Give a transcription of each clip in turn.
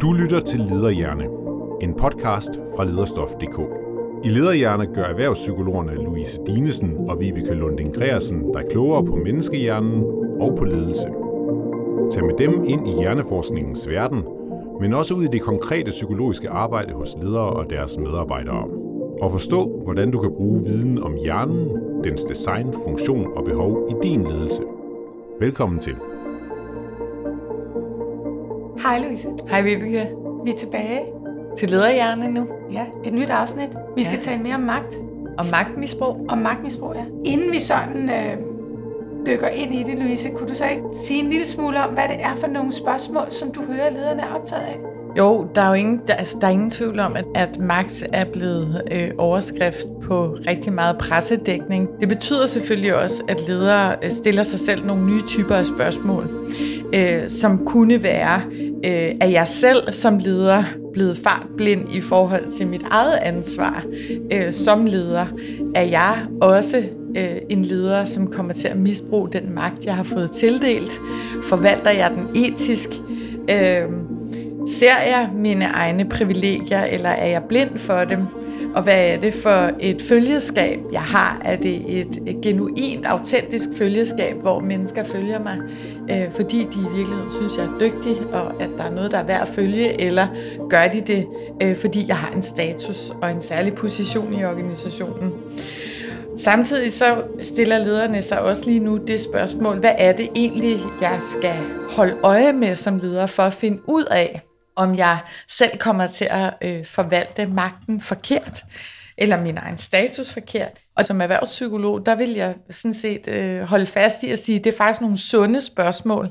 Du lytter til Lederhjerne, en podcast fra lederstof.dk. I Lederhjerne gør erhvervspsykologerne Louise Dinesen og Vibeke Lunding Greersen dig klogere på menneskehjernen og på ledelse. Tag med dem ind i hjerneforskningens verden, men også ud i det konkrete psykologiske arbejde hos ledere og deres medarbejdere. Og forstå, hvordan du kan bruge viden om hjernen, dens design, funktion og behov i din ledelse. Velkommen til. Hej Louise. Hej Vibeke. Vi er tilbage. Til lederhjerne nu. Ja, et nyt afsnit. Vi skal Ja. tale mere om magt. Og magtmisbrug. Om magtmisbrug, ja. Inden vi sådan øh, dykker ind i det, Louise, kunne du så ikke sige en lille smule om, hvad det er for nogle spørgsmål, som du hører lederne er optaget af? Jo, der er jo ingen, der, altså, der er ingen tvivl om, at, at magt er blevet øh, overskrift på rigtig meget pressedækning. Det betyder selvfølgelig også, at ledere øh, stiller sig selv nogle nye typer af spørgsmål, øh, som kunne være, øh, at jeg selv som leder blevet fartblind i forhold til mit eget ansvar øh, som leder? Er jeg også øh, en leder, som kommer til at misbruge den magt, jeg har fået tildelt? Forvalter jeg den etisk? Øh, Ser jeg mine egne privilegier, eller er jeg blind for dem? Og hvad er det for et følgeskab, jeg har? Er det et, et genuint, autentisk følgeskab, hvor mennesker følger mig, øh, fordi de i virkeligheden synes, jeg er dygtig, og at der er noget, der er værd at følge, eller gør de det, øh, fordi jeg har en status og en særlig position i organisationen? Samtidig så stiller lederne sig også lige nu det spørgsmål, hvad er det egentlig, jeg skal holde øje med som leder for at finde ud af, om jeg selv kommer til at øh, forvalte magten forkert, eller min egen status forkert. Og som erhvervspsykolog, der vil jeg sådan set øh, holde fast i at sige, at det er faktisk nogle sunde spørgsmål.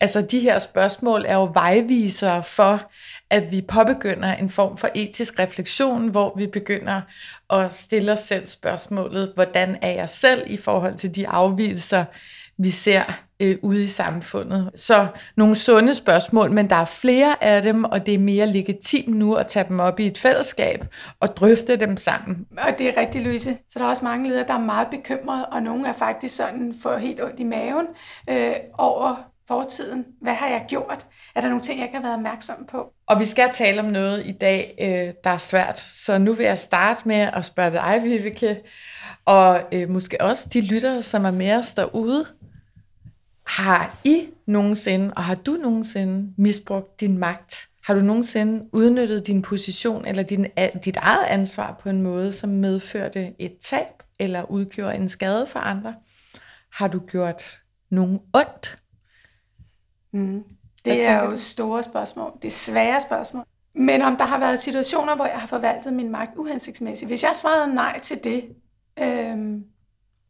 Altså de her spørgsmål er jo vejvisere for, at vi påbegynder en form for etisk refleksion, hvor vi begynder at stille os selv spørgsmålet, hvordan er jeg selv i forhold til de afvielser, vi ser øh, ude i samfundet. Så nogle sunde spørgsmål, men der er flere af dem, og det er mere legitimt nu at tage dem op i et fællesskab og drøfte dem sammen. Og det er rigtigt, Louise. Så der er også mange ledere, der er meget bekymrede, og nogle er faktisk sådan får helt ondt i maven øh, over fortiden. Hvad har jeg gjort? Er der nogle ting, jeg kan have været opmærksom på? Og vi skal tale om noget i dag, øh, der er svært. Så nu vil jeg starte med at spørge dig, Viveke, og øh, måske også de lyttere, som er med os derude. Har I nogensinde, og har du nogensinde misbrugt din magt? Har du nogensinde udnyttet din position eller din, dit eget ansvar på en måde, som medførte et tab eller udgjorde en skade for andre? Har du gjort nogen ondt? Mm. Det er jo du? store spørgsmål. Det er svære spørgsmål. Men om der har været situationer, hvor jeg har forvaltet min magt uhensigtsmæssigt. Hvis jeg svarede nej til det, øhm,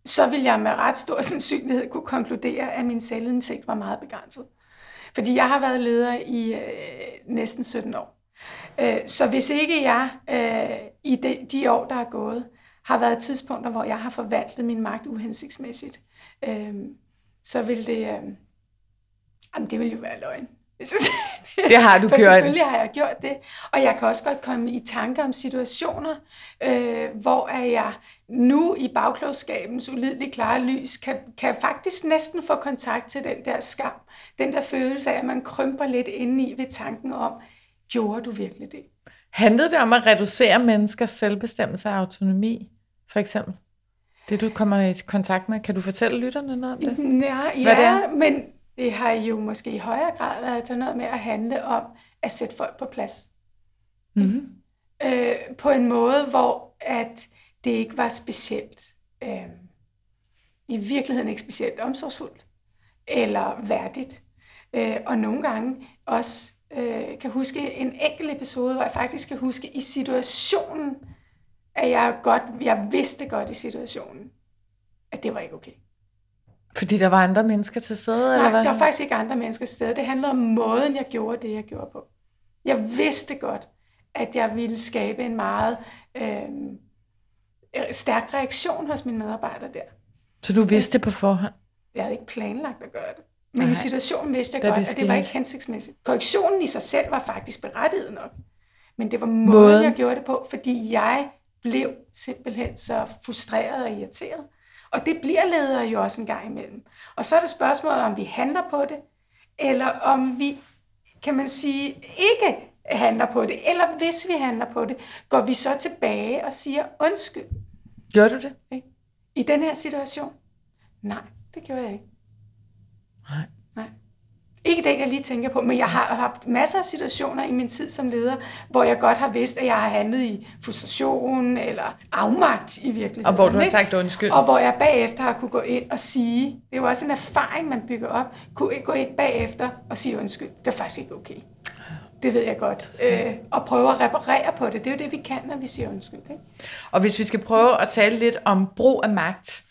så vil jeg med ret stor sandsynlighed kunne konkludere, at min selvindsigt var meget begrænset. Fordi jeg har været leder i øh, næsten 17 år. Øh, så hvis ikke jeg øh, i de, de år, der er gået, har været tidspunkter, hvor jeg har forvaltet min magt uhensigtsmæssigt, øh, så vil det... Øh, jamen, det vil jo være løgn. Det har du For gjort. selvfølgelig har jeg gjort det. Og jeg kan også godt komme i tanker om situationer, øh, hvor er jeg nu i bagklogskabens ulideligt klare lys, kan, kan faktisk næsten få kontakt til den der skam. Den der følelse af, at man krymper lidt indeni ved tanken om, gjorde du virkelig det? Handlede det om at reducere menneskers selvbestemmelse og autonomi, for eksempel? Det, du kommer i kontakt med. Kan du fortælle lytterne noget om det? Ja, Hvad ja det er? men det har jo måske i højere grad været til noget med at handle om at sætte folk på plads. Mm-hmm. øh, på en måde, hvor at det ikke var specielt, øh, i virkeligheden ikke specielt omsorgsfuldt eller værdigt. Øh, og nogle gange også øh, kan huske en enkelt episode, hvor jeg faktisk kan huske i situationen, at jeg godt, jeg vidste godt i situationen, at det var ikke okay. Fordi der var andre mennesker til stede, eller Nej, hvad? der var faktisk ikke andre mennesker til stede. Det handlede om måden, jeg gjorde det, jeg gjorde på. Jeg vidste godt, at jeg ville skabe en meget øh, stærk reaktion hos mine medarbejdere der. Så du vidste på forhånd? Jeg havde ikke planlagt at gøre det. Men Nej. i situationen vidste jeg godt, det at det var ikke hensigtsmæssigt. Korrektionen i sig selv var faktisk berettiget nok. Men det var måden, Måden. jeg gjorde det på, fordi jeg blev simpelthen så frustreret og irriteret. Og det bliver ledere jo også en gang imellem. Og så er det spørgsmålet, om vi handler på det, eller om vi, kan man sige, ikke handler på det, eller hvis vi handler på det, går vi så tilbage og siger undskyld. Gør du det? I den her situation? Nej, det gjorde jeg ikke. Nej. Ikke det, jeg lige tænker på, men jeg har haft masser af situationer i min tid som leder, hvor jeg godt har vidst, at jeg har handlet i frustration eller afmagt i virkeligheden. Og hvor du har sagt undskyld. Og hvor jeg bagefter har kunne gå ind og sige, det er jo også en erfaring, man bygger op, kunne gå ind bagefter og sige undskyld. Det er faktisk ikke okay. Det ved jeg godt. Øh, og prøve at reparere på det. Det er jo det, vi kan, når vi siger undskyld. Ikke? Og hvis vi skal prøve at tale lidt om brug af magt,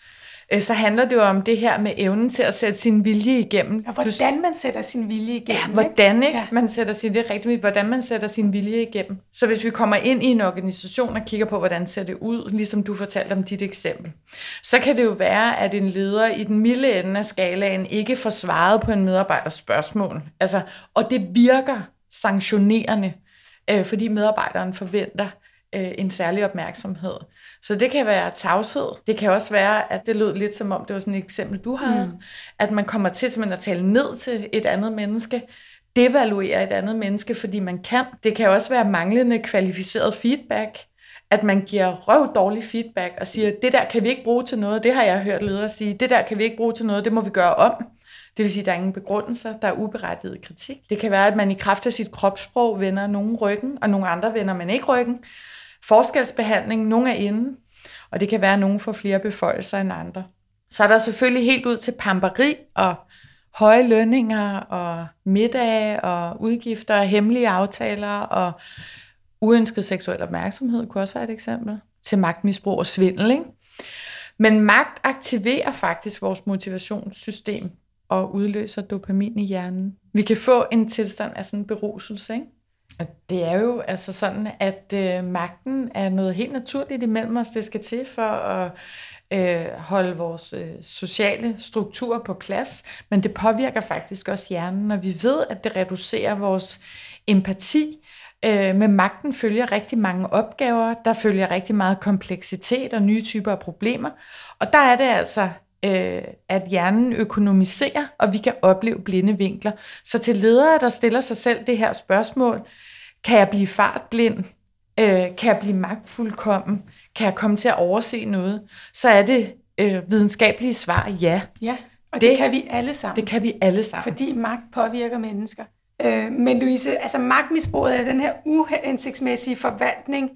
øh, så handler det jo om det her med evnen til at sætte sin vilje igennem. Og hvordan man sætter sin vilje igennem. Ja, hvordan ikke? Ja. Man sætter sin, det er rigtigt, hvordan man sætter sin vilje igennem. Så hvis vi kommer ind i en organisation og kigger på, hvordan ser det ud, ligesom du fortalte om dit eksempel, så kan det jo være, at en leder i den milde ende af skalaen ikke får svaret på en medarbejders spørgsmål. Altså, og det virker sanktionerende, øh, fordi medarbejderen forventer øh, en særlig opmærksomhed. Så det kan være tavshed. Det kan også være, at det lød lidt som om, det var sådan et eksempel, du havde, mm. at man kommer til simpelthen at tale ned til et andet menneske, devaluere et andet menneske, fordi man kan. Det kan også være manglende kvalificeret feedback, at man giver røv dårlig feedback og siger, det der kan vi ikke bruge til noget, det har jeg hørt ledere sige, det der kan vi ikke bruge til noget, det må vi gøre om. Det vil sige, at der er ingen begrundelser, der er uberettiget kritik. Det kan være, at man i kraft af sit kropssprog vender nogen ryggen, og nogle andre vender man ikke ryggen. Forskelsbehandling, nogen er inde, og det kan være, at nogen får flere beføjelser end andre. Så er der selvfølgelig helt ud til pamperi og høje lønninger og middage og udgifter og hemmelige aftaler og uønsket seksuel opmærksomhed kunne også være et eksempel til magtmisbrug og svindel. Ikke? Men magt aktiverer faktisk vores motivationssystem og udløser dopamin i hjernen. Vi kan få en tilstand af sådan en beruselse, ikke? Og det er jo altså sådan, at øh, magten er noget helt naturligt imellem os. Det skal til for at øh, holde vores øh, sociale struktur på plads, men det påvirker faktisk også hjernen, og vi ved, at det reducerer vores empati. Øh, med magten følger rigtig mange opgaver, der følger rigtig meget kompleksitet og nye typer af problemer, og der er det altså øh, at hjernen økonomiserer, og vi kan opleve blinde vinkler. Så til ledere, der stiller sig selv det her spørgsmål, kan jeg blive fartblind? Øh, kan jeg blive magtfuldkommen? Kan jeg komme til at overse noget? Så er det øh, videnskabelige svar ja. Ja, og det, det kan vi alle sammen. Det kan vi alle sammen. Fordi magt påvirker mennesker. Øh, men Louise, altså magtmisbruget af den her uhensigtsmæssige forvaltning,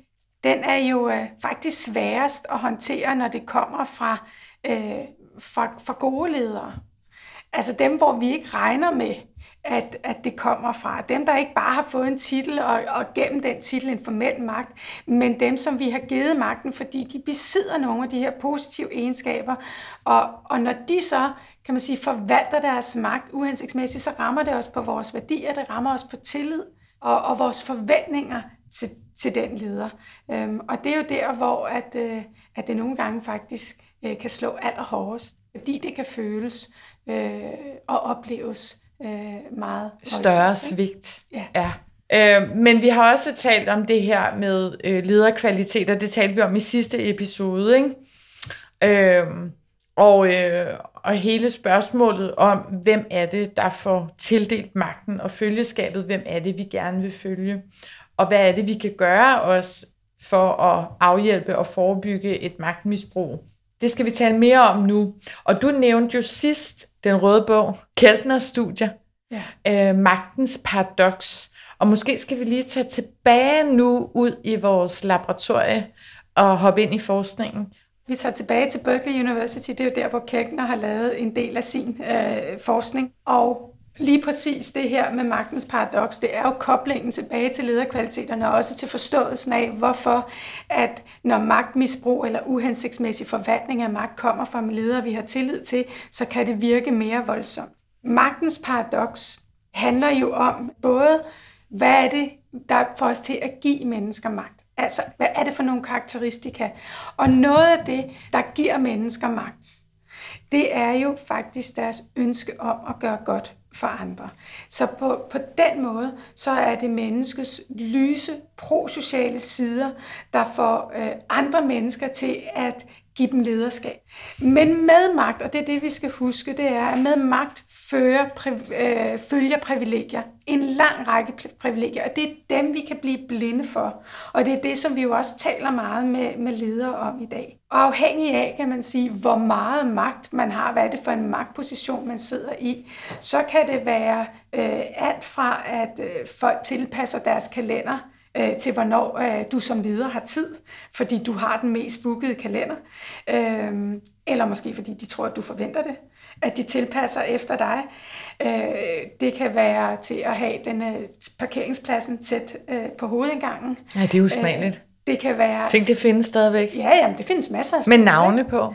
den er jo øh, faktisk sværest at håndtere, når det kommer fra, øh, fra, fra gode ledere. Altså dem, hvor vi ikke regner med, at, at det kommer fra. Dem, der ikke bare har fået en titel og, og gennem den titel en formel magt, men dem, som vi har givet magten, fordi de besidder nogle af de her positive egenskaber. Og, og når de så, kan man sige, forvalter deres magt uhensigtsmæssigt, så rammer det os på vores værdier, det rammer os på tillid og, og vores forventninger til, til den leder. Øhm, og det er jo der, hvor at, øh, at det nogle gange faktisk øh, kan slå allerhårdest, fordi det kan føles øh, og opleves øh, meget Større voldsomt, svigt. Ja. ja. Øh, men vi har også talt om det her med øh, lederkvaliteter. Det talte vi om i sidste episode. Ikke? Øh, og, øh, og hele spørgsmålet om, hvem er det, der får tildelt magten, og følgeskabet, hvem er det, vi gerne vil følge, og hvad er det, vi kan gøre os for at afhjælpe og forebygge et magtmisbrug. Det skal vi tale mere om nu. Og du nævnte jo sidst den røde bog, Keltners studier, Ja. øh, Magtens Paradox. Og måske skal vi lige tage tilbage nu ud i vores laboratorie og hoppe ind i forskningen. Vi tager tilbage til Berkeley University. Det er jo der, hvor Keltner har lavet en del af sin øh, forskning. Og lige præcis det her med magtens paradoks, det er jo koblingen tilbage til lederkvaliteterne, og også til forståelsen af, hvorfor at når magtmisbrug eller uhensigtsmæssig forvaltning af magt kommer fra ledere, vi har tillid til, så kan det virke mere voldsomt. Magtens paradoks handler jo om både, hvad er det, der får os til at give mennesker magt? Altså, hvad er det for nogle karakteristika? Og noget af det, der giver mennesker magt, det er jo faktisk deres ønske om at gøre godt for andre. Så på, på den måde, så er det menneskets lyse, prosociale sider, der får øh, andre mennesker til at give dem lederskab. Men med magt, og det er det, vi skal huske, det er, at med magt fører, øh, følger privilegier. En lang række privilegier, og det er dem, vi kan blive blinde for. Og det er det, som vi jo også taler meget med, med ledere om i dag. Og afhængig af, kan man sige, hvor meget magt man har, hvad er det for en magtposition, man sidder i, så kan det være øh, alt fra, at øh, folk tilpasser deres kalender, øh, til hvornår øh, du som leder har tid, fordi du har den mest bookede kalender, øh, eller måske fordi de tror, at du forventer det, at de tilpasser efter dig. Øh, det kan være til at have den øh, parkeringspladsen tæt øh, på hovedindgangen. Ja, det er usmageligt. Øh, det kan være... Tænk, det findes stadigvæk. Ja, jamen, det findes masser af Med navne på.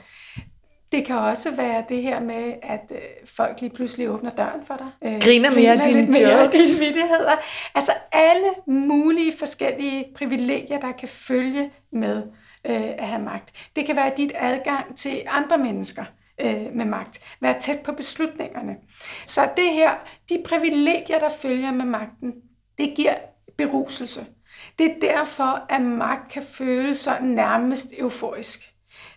Det kan også være det her med, at øh, folk lige pludselig åbner døren for dig. Øh, griner mere af dine mere jokes. dine vidtigheder. Altså alle mulige forskellige privilegier, der kan følge med øh, at have magt. Det kan være dit adgang til andre mennesker øh, med magt. Være tæt på beslutningerne. Så det her, de privilegier, der følger med magten, det giver beruselse. Det er derfor, at magt kan føles sådan nærmest euforisk.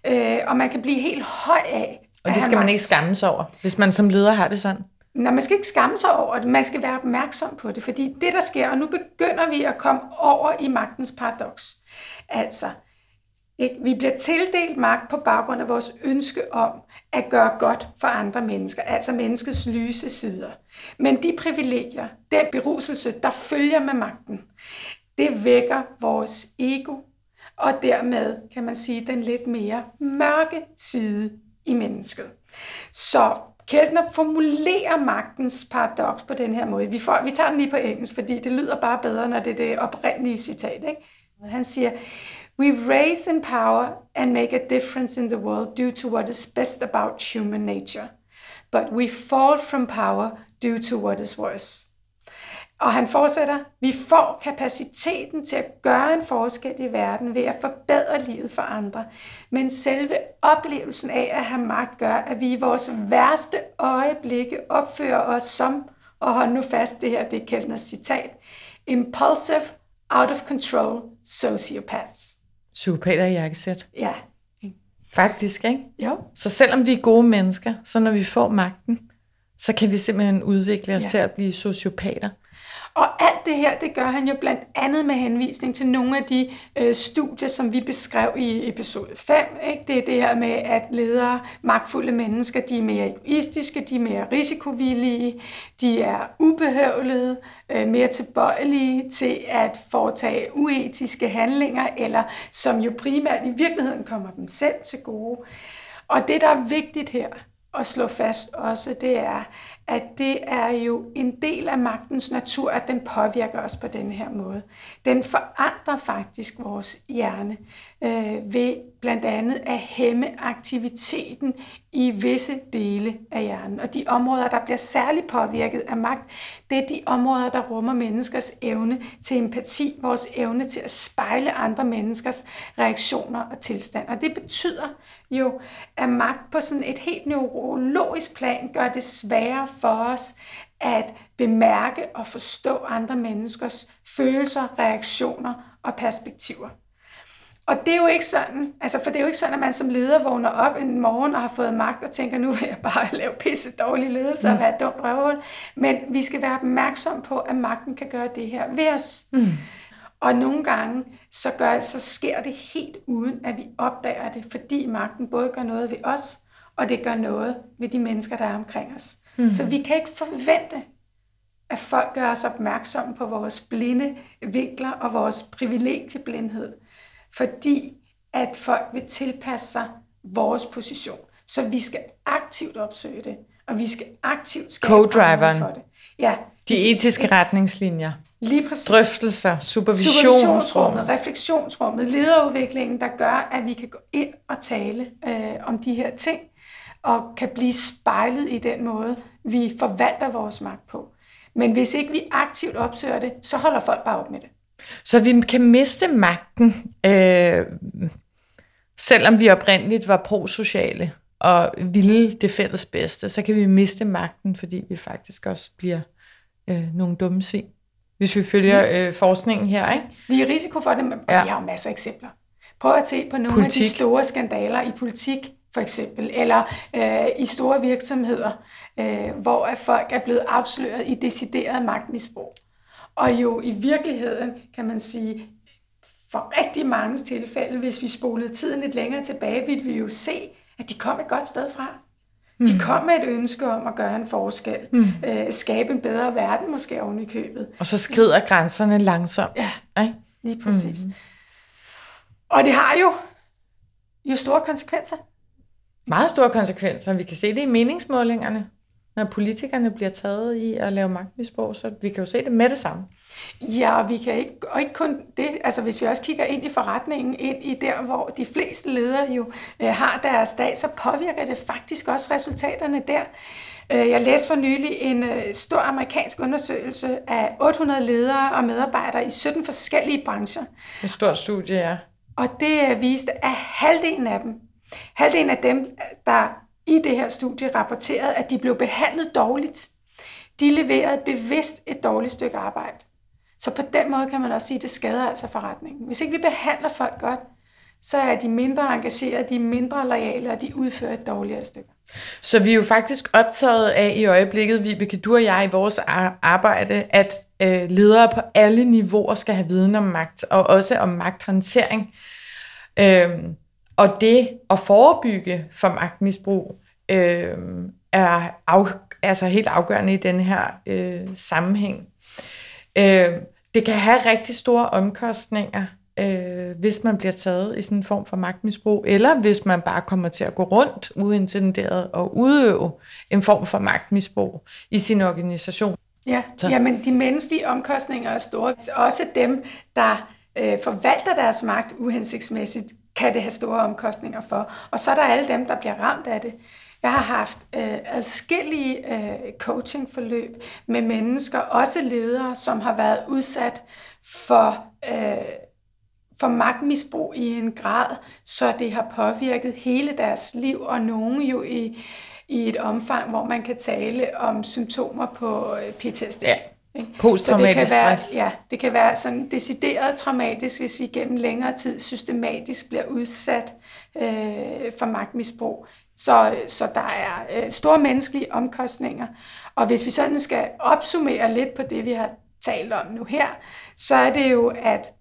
Øh, og man kan blive helt høj af. Og det skal man ikke skamme sig over, hvis man som leder har det sådan? Nej, man skal ikke skamme sig over det. Man skal være opmærksom på det, fordi det, der sker, og nu begynder vi at komme over i magtens paradoks. Altså, ikke? Vi bliver tildelt magt på baggrund af vores ønske om at gøre godt for andre mennesker, altså menneskets lyse sider. Men de privilegier, den beruselse, der følger med magten, det vækker vores ego, og dermed kan man sige den lidt mere mørke side i mennesket. Så Keltner formulerer magtens paradoks på den her måde. Vi, får, vi tager den lige på engelsk, fordi det lyder bare bedre, når det er det oprindelige citat. Ikke? Han siger, We raise in power and make a difference in the world due to what is best about human nature. But we fall from power due to what is worse. Og han fortsætter, vi får kapaciteten til at gøre en forskel i verden ved at forbedre livet for andre. Men selve oplevelsen af at have magt gør, at vi i vores værste øjeblikke opfører os som, og hold nu fast, det her det er Keltners citat, impulsive, out of control sociopaths. Psykopater i jakkesæt. Ja. Faktisk, ikke? Jo. Så selvom vi er gode mennesker, så når vi får magten, så kan vi simpelthen udvikle os ja. til at blive sociopater. Og alt det her, det gør han jo blandt andet med henvisning til nogle af de øh, studier, som vi beskrev i episode 5. Ikke? Det er det her med, at ledere, magtfulde mennesker, de er mere egoistiske, de er mere risikovillige, de er ubehøvlede, øh, mere tilbøjelige til at foretage uetiske handlinger, eller som jo primært i virkeligheden kommer dem selv til gode. Og det, der er vigtigt her at slå fast også, det er, at det er jo en del af magtens natur, at den påvirker os på den her måde. Den forandrer faktisk vores hjerne øh, ved blandt andet at hæmme aktiviteten i visse dele af hjernen. Og de områder, der bliver særligt påvirket af magt, det er de områder, der rummer menneskers evne til empati, vores evne til at spejle andre menneskers reaktioner og tilstand. Og det betyder jo, at magt på sådan et helt neurologisk plan gør det sværere for os at bemærke og forstå andre menneskers følelser, reaktioner og perspektiver. Og det er jo ikke sådan, altså for det er jo ikke sådan, at man som leder vågner op en morgen og har fået magt og tænker, nu vil jeg bare lave pisse dårlig ledelse mm. og være et dumt røvhul. Men vi skal være opmærksom på, at magten kan gøre det her ved os. Mm. Og nogle gange, så, gør, så sker det helt uden, at vi opdager det, fordi magten både gør noget ved os, og det gør noget ved de mennesker, der er omkring os. Mm. Så vi kan ikke forvente, at folk gør os opmærksomme på vores blinde vinkler og vores privilegieblindhed fordi at folk vil tilpasse sig vores position. Så vi skal aktivt opsøge det, og vi skal aktivt skabe Co-driveren. for det. Ja. De etiske retningslinjer. Lige præcis. Drøftelser, supervisionsrummet. supervisionsrummet refleksionsrummet, lederudviklingen, der gør, at vi kan gå ind og tale øh, om de her ting, og kan blive spejlet i den måde, vi forvalter vores magt på. Men hvis ikke vi aktivt opsøger det, så holder folk bare op med det. Så vi kan miste magten, øh, selvom vi oprindeligt var prosociale og ville det fælles bedste, så kan vi miste magten, fordi vi faktisk også bliver øh, nogle dumme svin, hvis vi følger øh, forskningen her. Ikke? Vi er i risiko for det, og ja. vi har jo masser af eksempler Prøv at se på nogle Politik. af de store skandaler i politik, for eksempel, eller øh, i store virksomheder, øh, hvor at folk er blevet afsløret i decideret magtmisbrug. Og jo i virkeligheden, kan man sige, for rigtig mange tilfælde, hvis vi spolede tiden lidt længere tilbage, ville vi jo se, at de kom et godt sted fra. De kom med et ønske om at gøre en forskel, mm. øh, skabe en bedre verden måske oven i købet. Og så skrider grænserne langsomt. Ja. Ikke? Lige præcis. Mm. Og det har jo, jo store konsekvenser. Meget store konsekvenser. Vi kan se det i meningsmålingerne, når politikerne bliver taget i at lave magtmisbrug, så vi kan jo se det med det samme. Ja, og vi kan ikke, og ikke kun det, altså hvis vi også kigger ind i forretningen, ind i der, hvor de fleste ledere jo øh, har deres dag, så påvirker det faktisk også resultaterne der. Øh, jeg læste for nylig en øh, stor amerikansk undersøgelse af 800 ledere og medarbejdere i 17 forskellige brancher. Et stort studie, ja. Og det øh, viste, at halvdelen af dem, halvdelen af dem, der i det her studie rapporterede, at de blev behandlet dårligt, de leverede bevidst et dårligt stykke arbejde. Så på den måde kan man også sige, at det skader altså forretningen. Hvis ikke vi behandler folk godt, så er de mindre engagerede, de er mindre lojale, og de udfører et dårligere stykke. Så vi er jo faktisk optaget af i øjeblikket, Vibeke, du og jeg i vores arbejde, at øh, ledere på alle niveauer skal have viden om magt, og også om magthåndtering. Øhm, og det at forebygge for magtmisbrug øh, er af, altså helt afgørende i den her øh, sammenhæng. Øh, det kan have rigtig store omkostninger, øh, hvis man bliver taget i sådan en form for magtmisbrug, eller hvis man bare kommer til at gå rundt uintenderet og udøve en form for magtmisbrug i sin organisation. Ja, Så. jamen de menneskelige omkostninger er store. Også dem, der øh, forvalter deres magt uhensigtsmæssigt, kan det have store omkostninger for. Og så er der alle dem, der bliver ramt af det. Jeg har haft øh, adskillige øh, coachingforløb med mennesker, også ledere, som har været udsat for, øh, for magtmisbrug i en grad, så det har påvirket hele deres liv, og nogen jo i, i et omfang, hvor man kan tale om symptomer på øh, PTSD. Ja. Ikke? Posttraumatisk så det kan være, stress. Ja, det kan være sådan decideret traumatisk, hvis vi gennem længere tid systematisk bliver udsat øh, for magtmisbrug. Så, så der er øh, store menneskelige omkostninger. Og hvis vi sådan skal opsummere lidt på det, vi har talt om nu her, så er det jo, at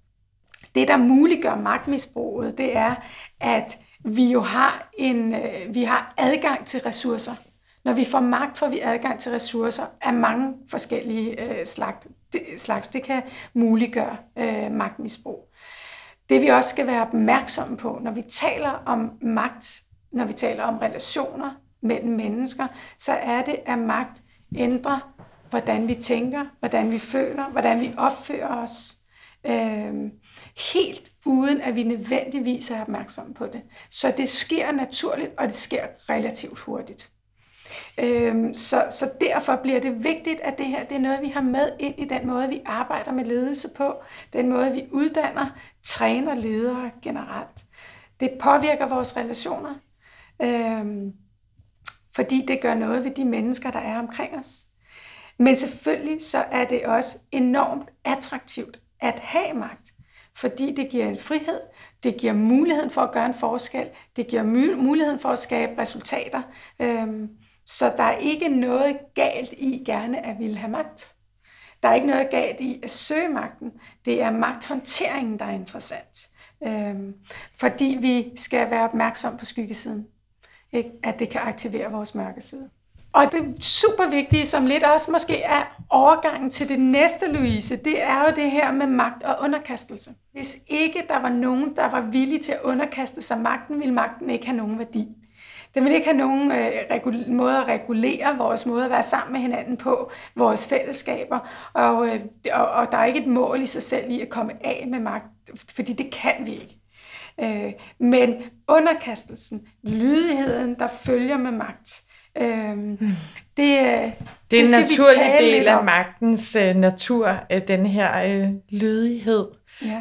det, der muliggør magtmisbruget, det er, at vi jo har, en, øh, vi har adgang til ressourcer. Når vi får magt, får vi adgang til ressourcer af mange forskellige øh, slags. Det, slags. Det kan muliggøre øh, magtmisbrug. Det vi også skal være opmærksomme på, når vi taler om magt, når vi taler om relationer mellem mennesker, så er det, at magt ændrer, hvordan vi tænker, hvordan vi føler, hvordan vi opfører os. Øh, helt uden at vi nødvendigvis er opmærksomme på det. Så det sker naturligt, og det sker relativt hurtigt. Øhm, så, så derfor bliver det vigtigt, at det her det er noget, vi har med ind i den måde, vi arbejder med ledelse på, den måde, vi uddanner, træner ledere generelt. Det påvirker vores relationer, øhm, fordi det gør noget ved de mennesker, der er omkring os. Men selvfølgelig så er det også enormt attraktivt at have magt, fordi det giver en frihed, det giver muligheden for at gøre en forskel, det giver muligheden for at skabe resultater. Øhm, så der er ikke noget galt i gerne at ville have magt. Der er ikke noget galt i at søge magten. Det er magthåndteringen, der er interessant. Øhm, fordi vi skal være opmærksom på skyggesiden. Ikke? At det kan aktivere vores mørke side. Og det super vigtige, som lidt også måske er overgangen til det næste, Louise, det er jo det her med magt og underkastelse. Hvis ikke der var nogen, der var villige til at underkaste sig magten, ville magten ikke have nogen værdi. Den vil ikke have nogen øh, regul- måde at regulere vores måde at være sammen med hinanden på, vores fællesskaber, og, øh, og, og der er ikke et mål i sig selv i at komme af med magt, fordi det kan vi ikke. Øh, men underkastelsen, lydigheden, der følger med magt, øh, det, Det er det en naturlig del af magtens øh, natur, øh, den her øh, lydighed.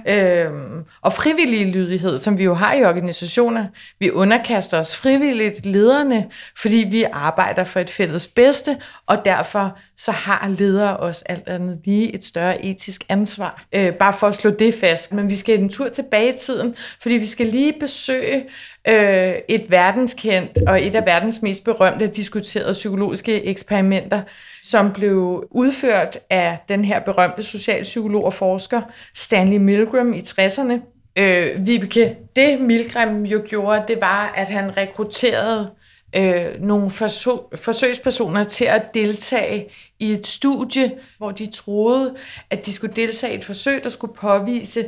Ja. Øhm, og frivillig lydighed, som vi jo har i organisationer. Vi underkaster os frivilligt lederne, fordi vi arbejder for et fælles bedste, og derfor så har ledere også alt andet lige et større etisk ansvar. Øh, bare for at slå det fast. Men vi skal en tur tilbage i tiden, fordi vi skal lige besøge øh, et verdenskendt og et af verdens mest berømte diskuterede psykologiske eksperimenter, som blev udført af den her berømte socialpsykolog og forsker Stanley Milgram i 60'erne. Øh, Vibeke, det Milgram jo gjorde, det var, at han rekrutterede øh, nogle forsøg, forsøgspersoner til at deltage i et studie, hvor de troede, at de skulle deltage i et forsøg, der skulle påvise,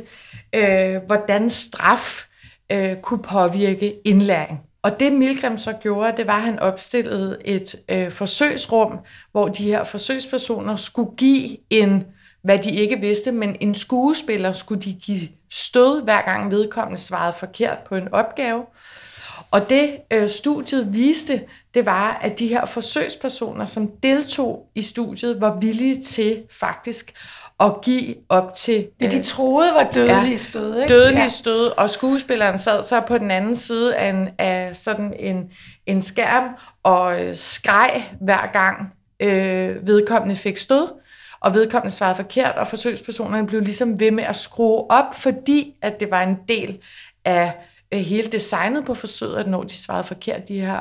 øh, hvordan straf øh, kunne påvirke indlæring. Og det Milgram så gjorde, det var, at han opstillede et øh, forsøgsrum, hvor de her forsøgspersoner skulle give en, hvad de ikke vidste, men en skuespiller skulle de give stød, hver gang vedkommende svarede forkert på en opgave. Og det øh, studiet viste, det var, at de her forsøgspersoner, som deltog i studiet, var villige til faktisk at give op til... Det de øh, troede var dødelige ja, stød, ikke? Dødelige ja. stød, og skuespilleren sad så på den anden side af, en, af sådan en, en skærm og øh, skreg hver gang øh, vedkommende fik stød, og vedkommende svarede forkert, og forsøgspersonerne blev ligesom ved med at skrue op, fordi at det var en del af øh, hele designet på forsøget, at når de svarede forkert, de her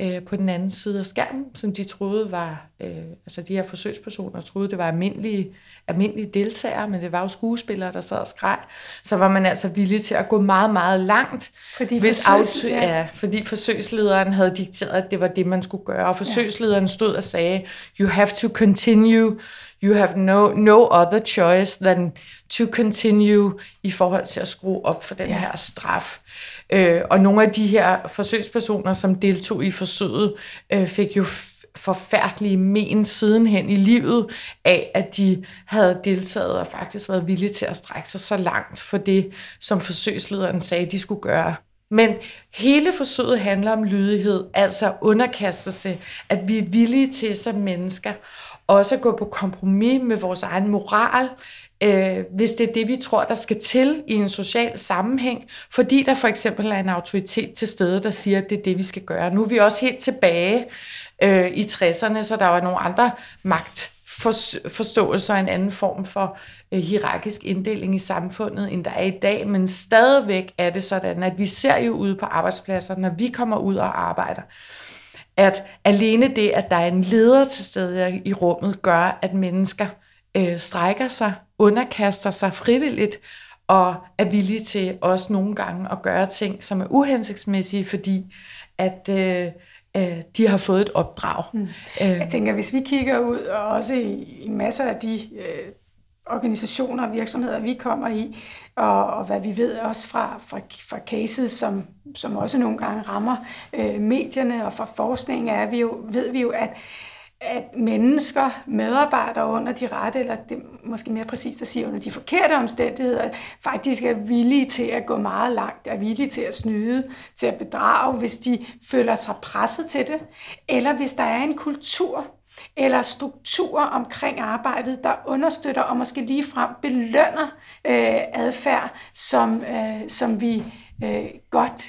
øh, på den anden side af skærmen, som de troede var, øh, altså de her forsøgspersoner troede, det var almindelige, almindelige deltagere, men det var jo skuespillere, der sad og skreg, så var man altså villig til at gå meget, meget langt, fordi, hvis forsøgs, ja. Ja, fordi forsøgslederen havde dikteret, at det var det, man skulle gøre, og forsøgslederen stod og sagde, you have to continue, you have no, no other choice than to continue i forhold til at skrue op for den ja. her straf. Øh, og nogle af de her forsøgspersoner, som deltog i forsøget, øh, fik jo forfærdelige men sidenhen i livet af, at de havde deltaget og faktisk været villige til at strække sig så langt for det, som forsøgslederen sagde, de skulle gøre. Men hele forsøget handler om lydighed, altså underkastelse, at vi er villige til som mennesker også at gå på kompromis med vores egen moral, øh, hvis det er det, vi tror, der skal til i en social sammenhæng, fordi der for eksempel er en autoritet til stede, der siger, at det er det, vi skal gøre. Nu er vi også helt tilbage øh, i 60'erne, så der var nogle andre magt forståelser en anden form for øh, hierarkisk inddeling i samfundet, end der er i dag, men stadigvæk er det sådan, at vi ser jo ude på arbejdspladser, når vi kommer ud og arbejder, at alene det, at der er en leder til stede i rummet, gør, at mennesker øh, strækker sig, underkaster sig frivilligt, og er villige til også nogle gange at gøre ting, som er uhensigtsmæssige, fordi at øh, øh, de har fået et opdrag. Mm. Jeg tænker, hvis vi kigger ud, og også i, i masser af de øh, organisationer og virksomheder, vi kommer i, og, og hvad vi ved også fra, fra, fra cases, som, som også nogle gange rammer øh, medierne, og fra forskning er vi jo, ved vi jo, at at mennesker, medarbejdere under de rette, eller det er måske mere præcist at sige under de forkerte omstændigheder, faktisk er villige til at gå meget langt, er villige til at snyde, til at bedrage, hvis de føler sig presset til det, eller hvis der er en kultur eller strukturer omkring arbejdet, der understøtter og måske ligefrem belønner øh, adfærd, som, øh, som vi øh, godt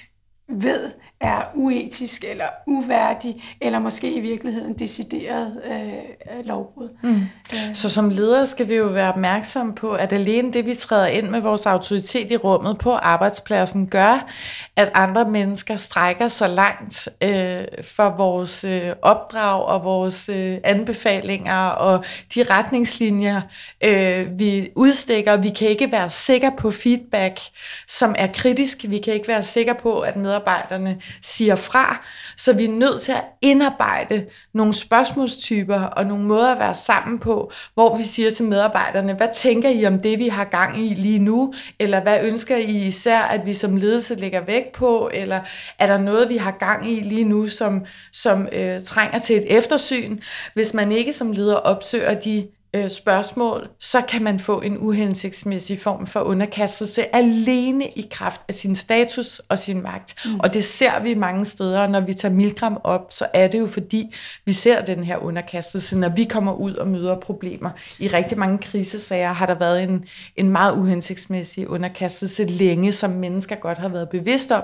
ved er uetisk eller uværdig, eller måske i virkeligheden decideret øh, lovbrud. Mm. Øh. Så som ledere skal vi jo være opmærksomme på, at alene det, vi træder ind med vores autoritet i rummet på arbejdspladsen, gør, at andre mennesker strækker så langt øh, for vores øh, opdrag og vores øh, anbefalinger og de retningslinjer, øh, vi udstikker. Vi kan ikke være sikre på feedback, som er kritisk. Vi kan ikke være sikre på, at medarbejderne siger fra. Så vi er nødt til at indarbejde nogle spørgsmålstyper og nogle måder at være sammen på, hvor vi siger til medarbejderne, hvad tænker I om det, vi har gang i lige nu? Eller hvad ønsker I især, at vi som ledelse lægger vægt på? Eller er der noget, vi har gang i lige nu, som, som øh, trænger til et eftersyn? Hvis man ikke som leder opsøger de øh, spørgsmål, så kan man få en uhensigtsmæssig form for underkastelse alene i kraft af sin status og sin magt. Mm. Og det ser vi mange steder, når vi tager Milgram op, så er det jo fordi, vi ser den her underkastelse, når vi kommer ud og møder problemer. I rigtig mange krisesager har der været en, en meget uhensigtsmæssig underkastelse længe, som mennesker godt har været bevidst om,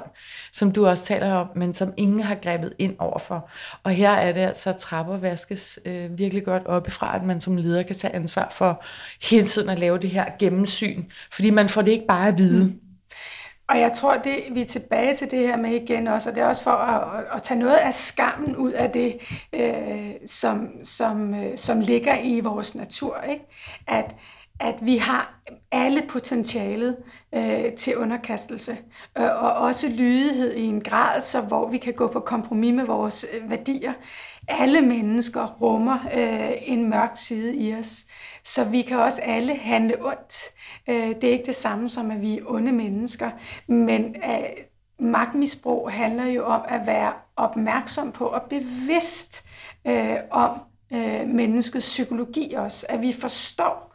som du også taler om, men som ingen har grebet ind overfor. Og her er det altså, at trapper vaskes øh, virkelig godt oppefra, at man som leder kan tage ansvar for hele tiden at lave det her gennemsyn, fordi man får det ikke bare at vide. Mm. Og jeg tror, det vi er tilbage til det her med igen også, og det er også for at, at tage noget af skammen ud af det, øh, som, som, øh, som ligger i vores natur. Ikke? At, at vi har alle potentialet øh, til underkastelse, øh, og også lydighed i en grad, så hvor vi kan gå på kompromis med vores øh, værdier. Alle mennesker rummer øh, en mørk side i os, så vi kan også alle handle ondt. Øh, det er ikke det samme som, at vi er onde mennesker, men øh, magtmisbrug handler jo om at være opmærksom på og bevidst øh, om øh, menneskets psykologi også, at vi forstår,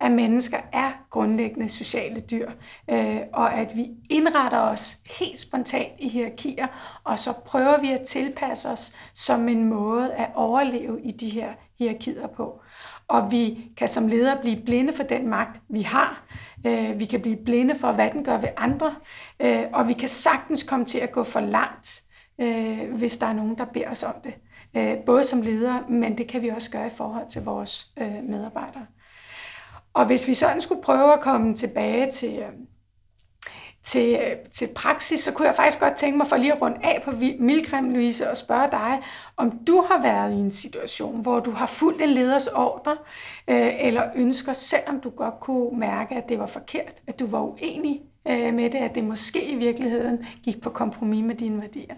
at mennesker er grundlæggende sociale dyr, øh, og at vi indretter os helt spontant i hierarkier, og så prøver vi at tilpasse os som en måde at overleve i de her hierarkier på. Og vi kan som ledere blive blinde for den magt, vi har. Øh, vi kan blive blinde for, hvad den gør ved andre. Øh, og vi kan sagtens komme til at gå for langt, øh, hvis der er nogen, der beder os om det. Øh, både som ledere, men det kan vi også gøre i forhold til vores øh, medarbejdere. Og hvis vi sådan skulle prøve at komme tilbage til, øh, til, øh, til praksis, så kunne jeg faktisk godt tænke mig for lige at runde af på Milgram, Louise, og spørge dig, om du har været i en situation, hvor du har fulgt en leders ordre, øh, eller ønsker, selvom du godt kunne mærke, at det var forkert, at du var uenig øh, med det, at det måske i virkeligheden gik på kompromis med dine værdier.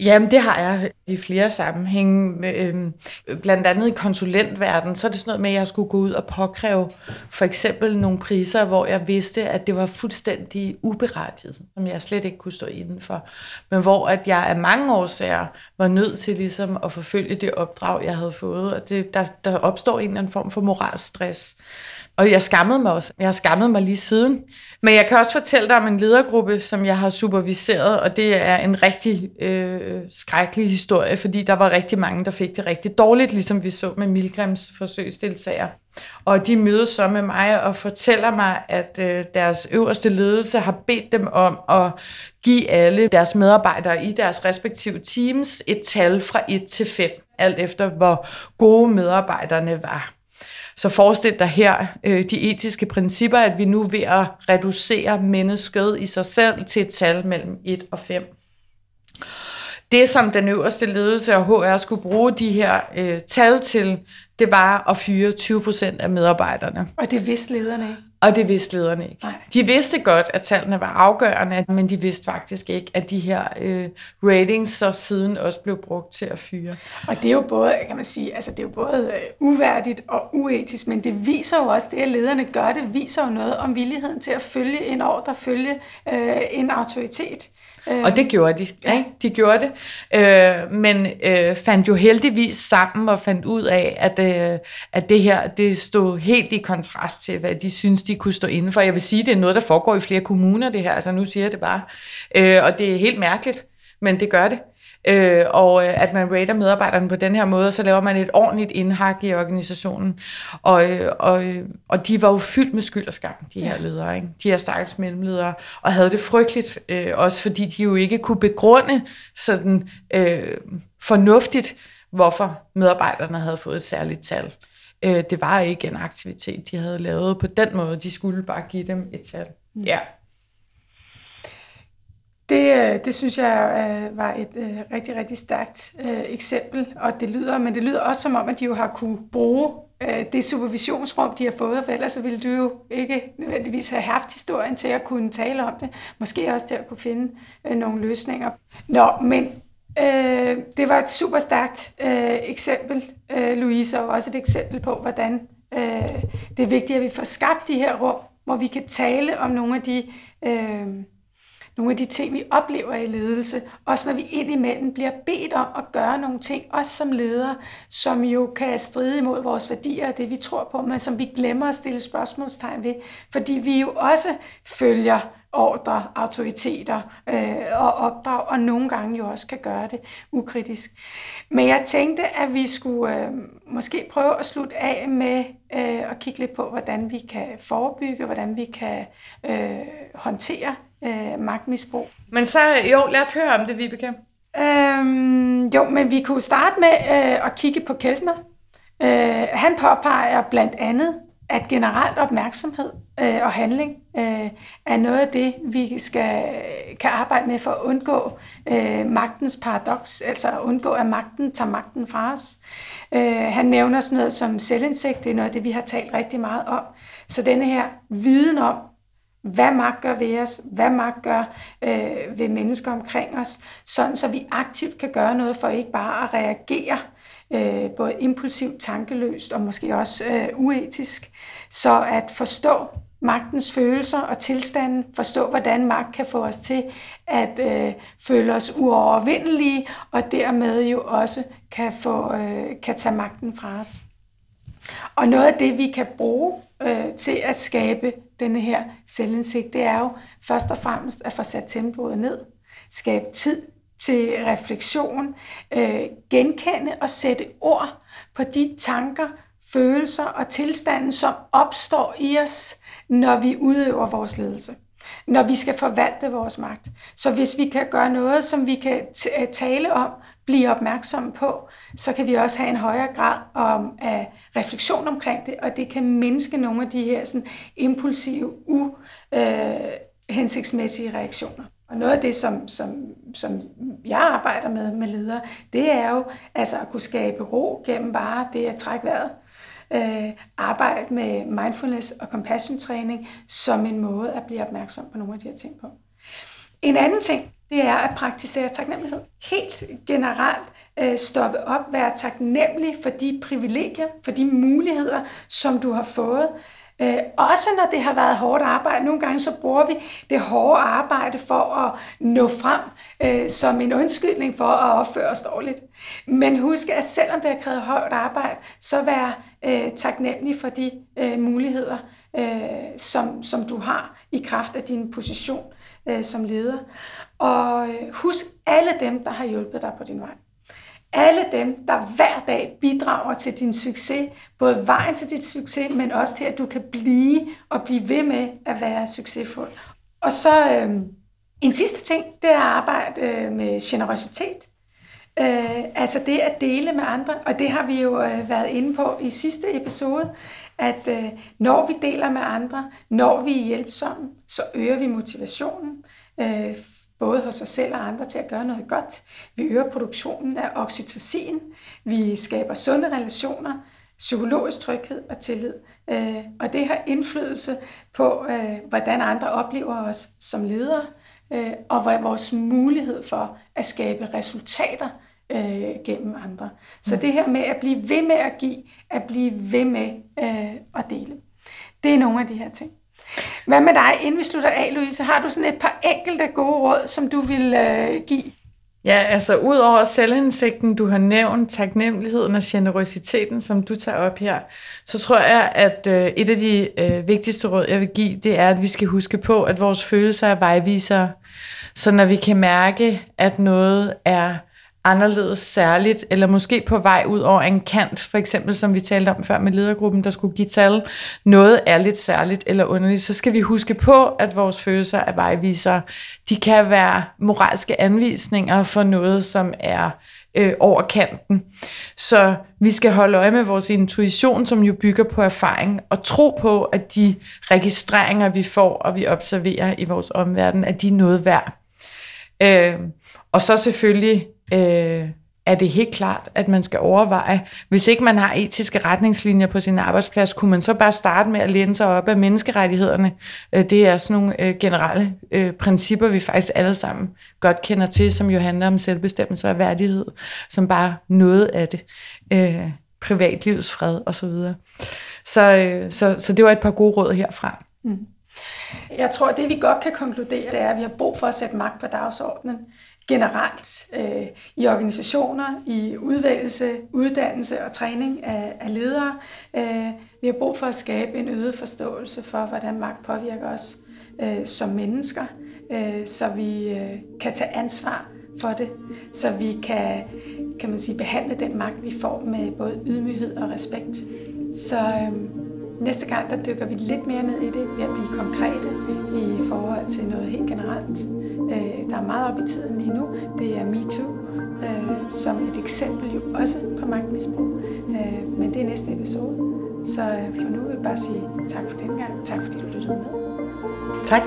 Jamen, det har jeg i flere sammenhænge. Øhm, blandt andet i konsulentverdenen, så er det sådan noget med, at jeg skulle gå ud og påkræve for eksempel nogle priser, hvor jeg vidste, at det var fuldstændig uberettiget, som jeg slet ikke kunne stå indenfor. Men hvor at jeg af mange årsager var nødt til ligesom at forfølge det opdrag, jeg havde fået. Og det, der, der opstår en eller anden form for moralstress. Og jeg skammede mig også. Jeg har skammet mig lige siden. Men jeg kan også fortælle dig om en ledergruppe, som jeg har superviseret, og det er en rigtig øh, skrækkelig historie, fordi der var rigtig mange, der fik det rigtig dårligt, ligesom vi så med Milgrams forsøgsdeltager. Og de mødes så med mig og fortæller mig, at øh, deres øverste ledelse har bedt dem om at give alle deres medarbejdere i deres respektive teams et tal fra 1 til 5, alt efter hvor gode medarbejderne var. Så forestil dig her øh, de etiske principper, at vi nu er ved at reducere mennesket i sig selv til et tal mellem 1 og 5. Det, som den øverste ledelse af HR skulle bruge de her øh, tal til, det var at fyre 20 procent af medarbejderne. Og det vidste lederne ikke? Og det vidste lederne ikke. Nej. De vidste godt, at tallene var afgørende, men de vidste faktisk ikke, at de her øh, ratings så siden også blev brugt til at fyre. Og det er jo både, kan man sige, altså det er jo både øh, uværdigt og uetisk, men det viser jo også, det at lederne gør det, viser jo noget om villigheden til at følge en ordre, følge øh, en autoritet. Og det gjorde de. Ja. Ikke? De gjorde det. Øh, men øh, fandt jo heldigvis sammen og fandt ud af, at, øh, at det her det stod helt i kontrast til, hvad de synes, de kunne stå inden for. Jeg vil sige, det er noget, der foregår i flere kommuner, det her. Altså nu siger jeg det bare. Øh, og det er helt mærkeligt, men det gør det øh, og øh, at man rater medarbejderne på den her måde, så laver man et ordentligt indhak i organisationen. Og, øh, og, øh, og de var jo fyldt med skyld og skam, de her ja. ledere, ikke? de her stakkels mellemledere, og havde det frygteligt, øh, også fordi de jo ikke kunne begrunde sådan øh, fornuftigt, hvorfor medarbejderne havde fået et særligt tal. Øh, det var ikke en aktivitet, de havde lavet på den måde. De skulle bare give dem et tal. Mm. Ja. Det, øh, det synes jeg øh, var et øh, rigtig, rigtig stærkt øh, eksempel, og det lyder, men det lyder også som om, at de jo har kunne bruge øh, det supervisionsrum, de har fået, for ellers så ville du jo ikke nødvendigvis have haft historien til at kunne tale om det, måske også til at kunne finde øh, nogle løsninger. Nå, men øh, det var et super stærkt øh, eksempel, øh, Louise, og også et eksempel på, hvordan øh, det er vigtigt, at vi får skabt de her rum, hvor vi kan tale om nogle af de... Øh, nogle af de ting, vi oplever i ledelse, også når vi indimellem bliver bedt om at gøre nogle ting, også som ledere, som jo kan stride imod vores værdier og det, vi tror på, men som vi glemmer at stille spørgsmålstegn ved, fordi vi jo også følger ordre, autoriteter øh, og opdrag, og nogle gange jo også kan gøre det ukritisk. Men jeg tænkte, at vi skulle øh, måske prøve at slutte af med øh, at kigge lidt på, hvordan vi kan forebygge, hvordan vi kan øh, håndtere øh, magtmisbrug. Men så, jo, lad os høre om det, Vibeke. Øhm, jo, men vi kunne starte med øh, at kigge på Keltner. Øh, han påpeger blandt andet, at generelt opmærksomhed øh, og handling øh, er noget af det, vi skal kan arbejde med for at undgå øh, magtens paradoks, altså at undgå, at magten tager magten fra os. Øh, han nævner sådan noget som selvindsigt, det er noget af det, vi har talt rigtig meget om. Så denne her viden om, hvad magt gør ved os, hvad magt gør øh, ved mennesker omkring os, sådan så vi aktivt kan gøre noget for ikke bare at reagere øh, både impulsivt, tankeløst og måske også øh, uetisk. Så at forstå magtens følelser og tilstanden, forstå hvordan magt kan få os til at øh, føle os uovervindelige, og dermed jo også kan, få, øh, kan tage magten fra os. Og noget af det, vi kan bruge øh, til at skabe denne her selvindsigt, det er jo først og fremmest at få sat tempoet ned, skabe tid til refleksion, øh, genkende og sætte ord på de tanker, følelser og tilstanden, som opstår i os, når vi udøver vores ledelse. Når vi skal forvalte vores magt. Så hvis vi kan gøre noget, som vi kan tale om, blive opmærksomme på, så kan vi også have en højere grad om, af refleksion omkring det, og det kan mindske nogle af de her sådan, impulsive, uhensigtsmæssige øh, reaktioner. Og noget af det, som, som, som jeg arbejder med med ledere, det er jo altså at kunne skabe ro gennem bare det at trække vejret. Øh, arbejde med mindfulness og compassion træning som en måde at blive opmærksom på nogle af de her ting på. En anden ting, det er at praktisere taknemmelighed. Helt generelt øh, stoppe op, være taknemmelig for de privilegier, for de muligheder, som du har fået. Øh, også når det har været hårdt arbejde. Nogle gange så bruger vi det hårde arbejde for at nå frem øh, som en undskyldning for at opføre os dårligt. Men husk, at selvom det har krævet hårdt arbejde, så vær øh, taknemmelig for de øh, muligheder, øh, som, som du har i kraft af din position øh, som leder. Og øh, husk alle dem, der har hjulpet dig på din vej. Alle dem, der hver dag bidrager til din succes, både vejen til dit succes, men også til, at du kan blive og blive ved med at være succesfuld. Og så øh, en sidste ting, det er at arbejde øh, med generøsitet. Øh, altså det at dele med andre, og det har vi jo øh, været inde på i sidste episode, at øh, når vi deler med andre, når vi er hjælpsomme, så øger vi motivationen, øh, både hos os selv og andre til at gøre noget godt. Vi øger produktionen af oxytocin, vi skaber sunde relationer, psykologisk tryghed og tillid. Øh, og det har indflydelse på, øh, hvordan andre oplever os som ledere, øh, og vores mulighed for at skabe resultater øh, gennem andre. Så mm. det her med at blive ved med at give, at blive ved med øh, at dele, det er nogle af de her ting. Hvad med dig, inden vi slutter af, Louise? Har du sådan et par enkelte gode råd, som du vil øh, give? Ja, altså ud over selvindsigten, du har nævnt, taknemmeligheden og generøsiteten, som du tager op her, så tror jeg, at øh, et af de øh, vigtigste råd, jeg vil give, det er, at vi skal huske på, at vores følelser er vejvisere. Så når vi kan mærke, at noget er anderledes særligt, eller måske på vej ud over en kant, for eksempel som vi talte om før med ledergruppen, der skulle give tal, noget er lidt særligt eller underligt, så skal vi huske på, at vores følelser er vejvisere. De kan være moralske anvisninger for noget, som er øh, over kanten. Så vi skal holde øje med vores intuition, som jo bygger på erfaring, og tro på, at de registreringer, vi får og vi observerer i vores omverden, at de er noget værd. Øh, og så selvfølgelig øh, er det helt klart, at man skal overveje, hvis ikke man har etiske retningslinjer på sin arbejdsplads, kunne man så bare starte med at læne sig op af menneskerettighederne. Øh, det er sådan nogle øh, generelle øh, principper, vi faktisk alle sammen godt kender til, som jo handler om selvbestemmelse og værdighed, som bare noget af det. Øh, privatlivets fred osv. Så, så, øh, så, så det var et par gode råd herfra. Mm. Jeg tror, at det vi godt kan konkludere, det er, at vi har brug for at sætte magt på dagsordenen generelt øh, i organisationer, i udvælgelse, uddannelse og træning af, af ledere. Øh, vi har brug for at skabe en øget forståelse for, hvordan magt påvirker os øh, som mennesker, øh, så vi øh, kan tage ansvar for det, så vi kan, kan man sige, behandle den magt, vi får med både ydmyghed og respekt. Så øh, næste gang, der dykker vi lidt mere ned i det ved at blive konkrete i forhold til noget helt generelt. Øh, der er meget op i tiden lige nu. Det er MeToo, øh, som et eksempel jo også på magtmisbrug. Øh, men det er næste episode. Så øh, for nu vil jeg bare sige tak for den gang. Tak fordi du lyttede med. Tak.